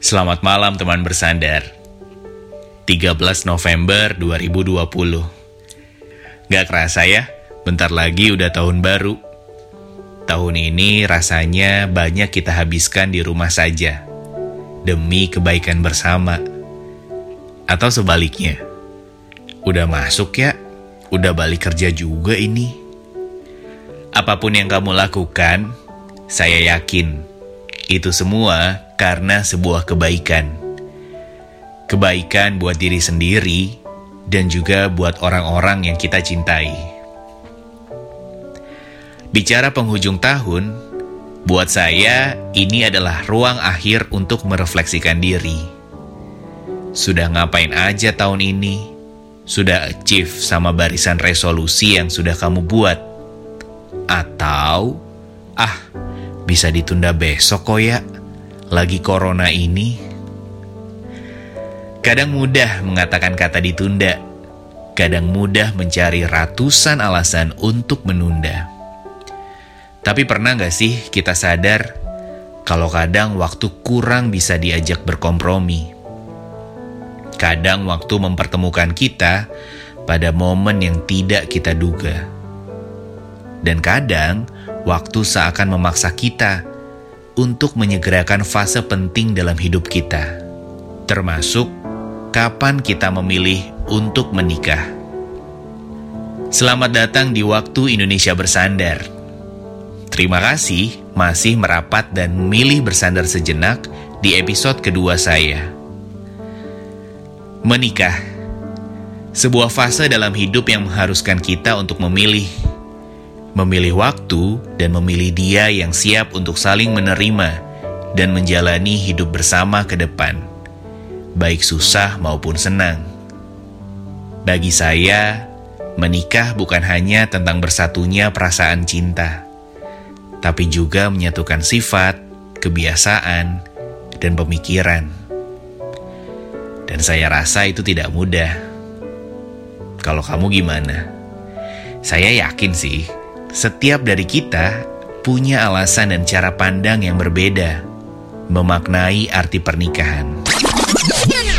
Selamat malam teman bersandar. 13 November 2020 Gak kerasa ya, bentar lagi udah tahun baru. Tahun ini rasanya banyak kita habiskan di rumah saja. Demi kebaikan bersama. Atau sebaliknya. Udah masuk ya, udah balik kerja juga ini. Apa pun yang kamu lakukan, saya yakin itu semua karena sebuah kebaikan. Kebaikan buat diri sendiri dan juga buat orang-orang yang kita cintai. Bicara penghujung tahun, buat saya ini adalah ruang akhir untuk merefleksikan diri. Sudah ngapain aja tahun ini? Sudah achieve sama barisan resolusi yang sudah kamu buat? Atau, ah, bisa ditunda besok kok ya, lagi corona ini. Kadang mudah mengatakan kata ditunda, kadang mudah mencari ratusan alasan untuk menunda. Tapi pernah gak sih kita sadar kalau kadang waktu kurang bisa diajak berkompromi? Kadang waktu mempertemukan kita pada momen yang tidak kita duga dan kadang waktu seakan memaksa kita untuk menyegerakan fase penting dalam hidup kita, termasuk kapan kita memilih untuk menikah. Selamat datang di Waktu Indonesia Bersandar. Terima kasih masih merapat dan memilih bersandar sejenak di episode kedua saya. Menikah, sebuah fase dalam hidup yang mengharuskan kita untuk memilih memilih waktu, dan memilih dia yang siap untuk saling menerima dan menjalani hidup bersama ke depan, baik susah maupun senang. Bagi saya, menikah bukan hanya tentang bersatunya perasaan cinta, tapi juga menyatukan sifat, kebiasaan, dan pemikiran. Dan saya rasa itu tidak mudah. Kalau kamu gimana? Saya yakin sih setiap dari kita punya alasan dan cara pandang yang berbeda memaknai arti pernikahan.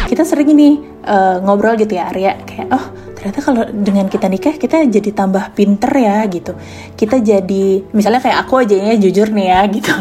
Kita sering ini uh, ngobrol gitu ya Arya kayak oh ternyata kalau dengan kita nikah kita jadi tambah pinter ya gitu. Kita jadi misalnya kayak aku aja ya jujur nih ya gitu.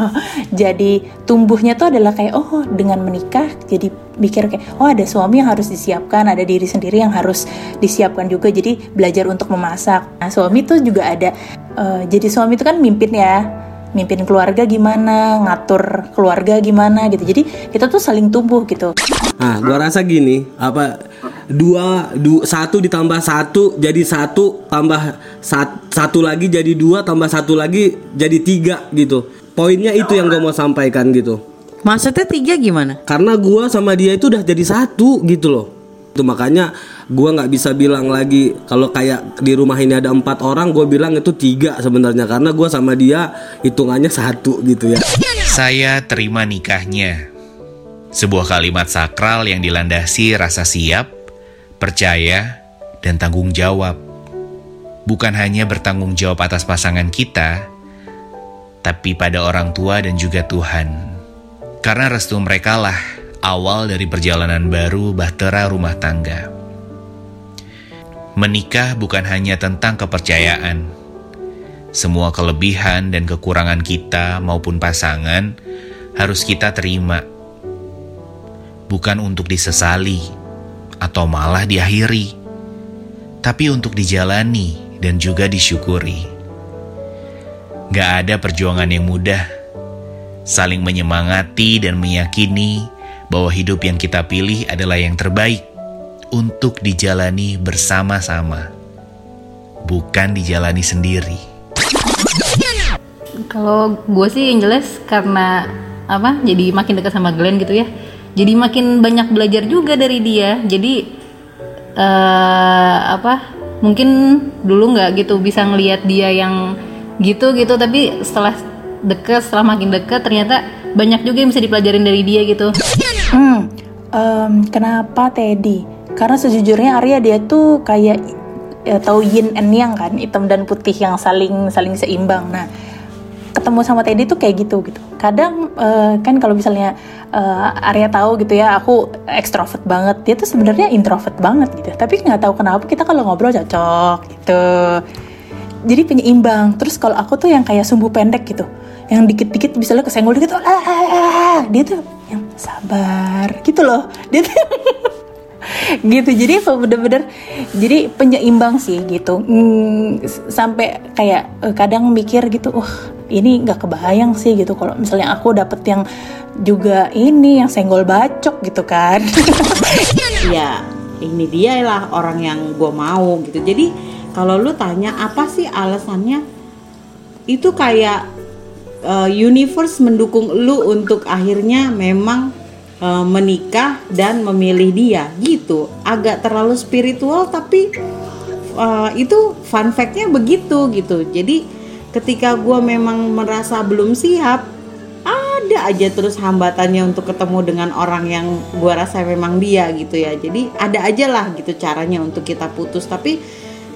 Jadi tumbuhnya tuh adalah kayak oh dengan menikah jadi mikir kayak oh ada suami yang harus disiapkan ada diri sendiri yang harus disiapkan juga jadi belajar untuk memasak. Nah suami tuh juga ada uh, jadi suami itu kan mimpin ya. Mimpin keluarga gimana, ngatur keluarga gimana gitu. Jadi kita tuh saling tumbuh gitu. Nah, gua rasa gini, apa dua, du, satu ditambah satu jadi satu tambah sat, satu lagi jadi dua tambah satu lagi jadi tiga gitu. Poinnya itu yang gue mau sampaikan gitu. Maksudnya tiga gimana? Karena gue sama dia itu udah jadi satu gitu loh itu makanya gue nggak bisa bilang lagi kalau kayak di rumah ini ada empat orang gue bilang itu tiga sebenarnya. Karena gue sama dia hitungannya satu gitu ya. Saya terima nikahnya. Sebuah kalimat sakral yang dilandasi rasa siap percaya, dan tanggung jawab. Bukan hanya bertanggung jawab atas pasangan kita, tapi pada orang tua dan juga Tuhan. Karena restu mereka lah awal dari perjalanan baru bahtera rumah tangga. Menikah bukan hanya tentang kepercayaan. Semua kelebihan dan kekurangan kita maupun pasangan harus kita terima. Bukan untuk disesali, atau malah diakhiri, tapi untuk dijalani dan juga disyukuri. Gak ada perjuangan yang mudah, saling menyemangati dan meyakini bahwa hidup yang kita pilih adalah yang terbaik untuk dijalani bersama-sama, bukan dijalani sendiri. Kalau gue sih yang jelas karena apa? Jadi makin dekat sama Glenn gitu ya jadi makin banyak belajar juga dari dia jadi uh, apa mungkin dulu nggak gitu bisa ngelihat dia yang gitu gitu tapi setelah deket setelah makin deket ternyata banyak juga yang bisa dipelajarin dari dia gitu hmm um, kenapa Teddy? Karena sejujurnya Arya dia tuh kayak ya, tahu yin and yang kan hitam dan putih yang saling saling seimbang. Nah ketemu sama Teddy tuh kayak gitu gitu. Kadang eh, kan kalau misalnya eh, Arya tahu gitu ya aku ekstrovert banget. Dia tuh sebenarnya introvert banget gitu. Tapi nggak tahu kenapa kita kalau ngobrol cocok gitu. Jadi penyeimbang. Terus kalau aku tuh yang kayak sumbu pendek gitu. Yang dikit-dikit bisa lo kesenggol dikit oh, ah, ah, ah. dia tuh yang sabar gitu loh. Dia tuh gitu jadi bener-bener jadi penyeimbang sih gitu. S- sampai kayak eh, kadang mikir gitu wah ini nggak kebayang sih gitu. Kalau misalnya aku dapet yang juga ini yang senggol bacok gitu kan. Ya ini dia lah orang yang gue mau gitu. Jadi kalau lu tanya apa sih alasannya itu kayak uh, universe mendukung lu untuk akhirnya memang uh, menikah dan memilih dia gitu. Agak terlalu spiritual tapi uh, itu fun factnya begitu gitu. Jadi ketika gue memang merasa belum siap ada aja terus hambatannya untuk ketemu dengan orang yang gua rasa memang dia gitu ya. Jadi ada aja lah gitu caranya untuk kita putus. Tapi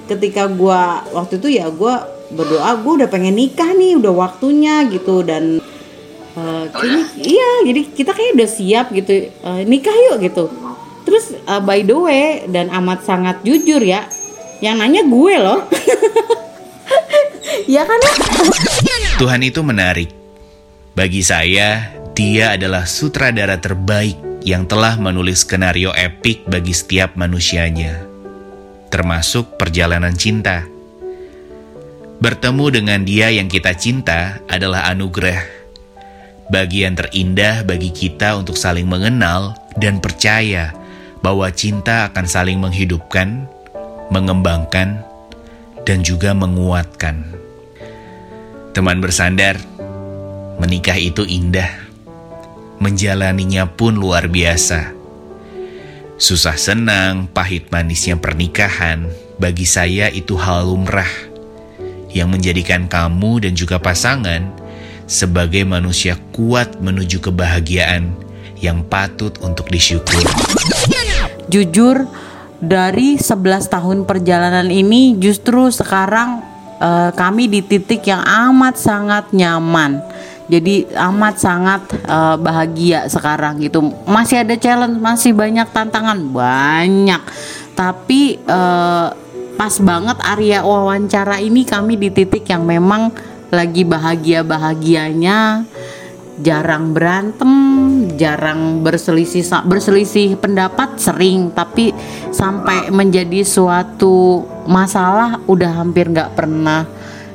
ketika gua waktu itu ya gua berdoa gua udah pengen nikah nih udah waktunya gitu. Dan eh, kayaknya iya jadi kita kayak udah siap gitu eh, nikah yuk gitu. Terus eh, by the way dan amat sangat jujur ya yang nanya gue loh. Ya kan ya Tuhan itu menarik. Bagi saya, dia adalah sutradara terbaik yang telah menulis skenario epik bagi setiap manusianya, termasuk perjalanan cinta. Bertemu dengan dia yang kita cinta adalah anugerah, bagian terindah bagi kita untuk saling mengenal dan percaya bahwa cinta akan saling menghidupkan, mengembangkan, dan juga menguatkan. Teman bersandar, menikah itu indah. Menjalaninya pun luar biasa. Susah senang, pahit manisnya pernikahan, bagi saya itu hal lumrah yang menjadikan kamu dan juga pasangan sebagai manusia kuat menuju kebahagiaan yang patut untuk disyukur. jujur dari 11 tahun perjalanan ini justru sekarang eh, kami di titik yang amat sangat nyaman. Jadi amat sangat eh, bahagia sekarang gitu. Masih ada challenge, masih banyak tantangan, banyak. Tapi eh, pas banget Arya wawancara ini kami di titik yang memang lagi bahagia-bahagianya jarang berantem, jarang berselisih berselisih pendapat sering, tapi sampai menjadi suatu masalah udah hampir nggak pernah.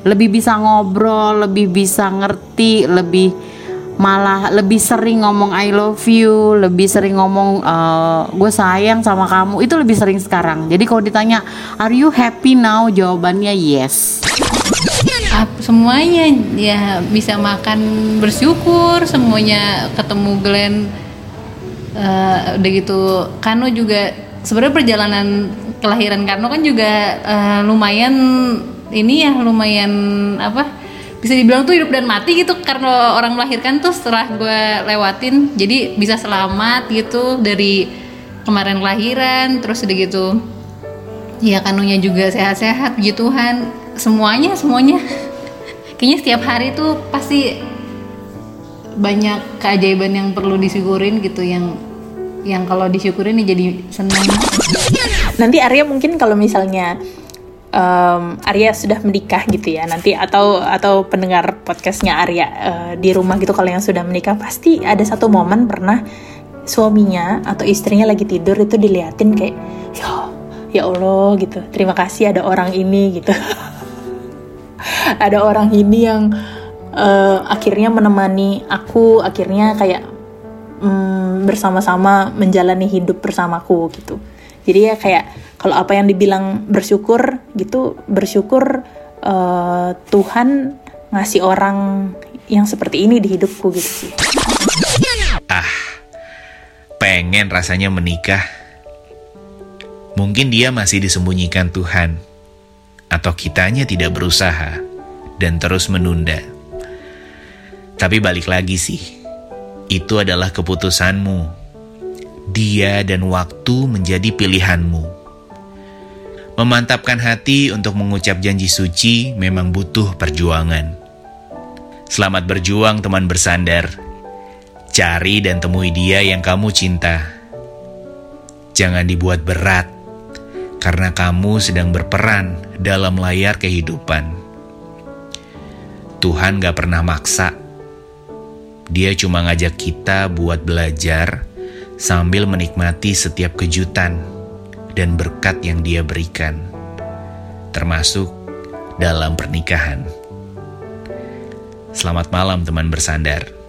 Lebih bisa ngobrol, lebih bisa ngerti, lebih malah lebih sering ngomong I love you, lebih sering ngomong gue sayang sama kamu. Itu lebih sering sekarang. Jadi kalau ditanya are you happy now? Jawabannya yes. Semuanya ya bisa makan bersyukur semuanya ketemu Glenn Eh, udah gitu Kano juga sebenarnya perjalanan kelahiran Kano kan juga eh, lumayan ini ya lumayan apa bisa dibilang tuh hidup dan mati gitu. Karena orang melahirkan tuh setelah gue lewatin jadi bisa selamat gitu dari kemarin kelahiran terus udah gitu. Ya kanunya juga sehat-sehat puji Tuhan. Semuanya semuanya. Kayaknya setiap hari tuh pasti banyak keajaiban yang perlu disyukurin gitu yang yang kalau disyukurin nih jadi seneng. Nanti Arya mungkin kalau misalnya em, Arya sudah menikah gitu ya nanti atau atau pendengar podcastnya Arya eh, di rumah gitu kalau yang sudah menikah pasti ada satu momen pernah suaminya atau istrinya lagi tidur itu diliatin kayak ya ya Allah gitu. Terima kasih ada orang ini gitu. Ada orang ini yang eh, akhirnya menemani aku akhirnya kayak mm, bersama-sama menjalani hidup bersamaku gitu jadi ya kayak kalau apa yang dibilang bersyukur gitu bersyukur eh, Tuhan ngasih orang yang seperti ini di hidupku gitu sih Ah, pengen rasanya menikah. Mungkin dia masih disembunyikan Tuhan, atau kitanya tidak berusaha dan terus menunda. Tapi balik lagi sih, itu adalah keputusanmu. Dia dan waktu menjadi pilihanmu. Memantapkan hati untuk mengucap janji suci memang butuh perjuangan. Selamat berjuang teman bersandar. Cari dan temui dia yang kamu cinta. Jangan dibuat berat, karena kamu sedang berperan dalam layar kehidupan. Tuhan gak pernah maksa. Dia cuma ngajak kita buat belajar sambil menikmati setiap kejutan dan berkat yang dia berikan, termasuk dalam pernikahan. Selamat malam teman bersandar.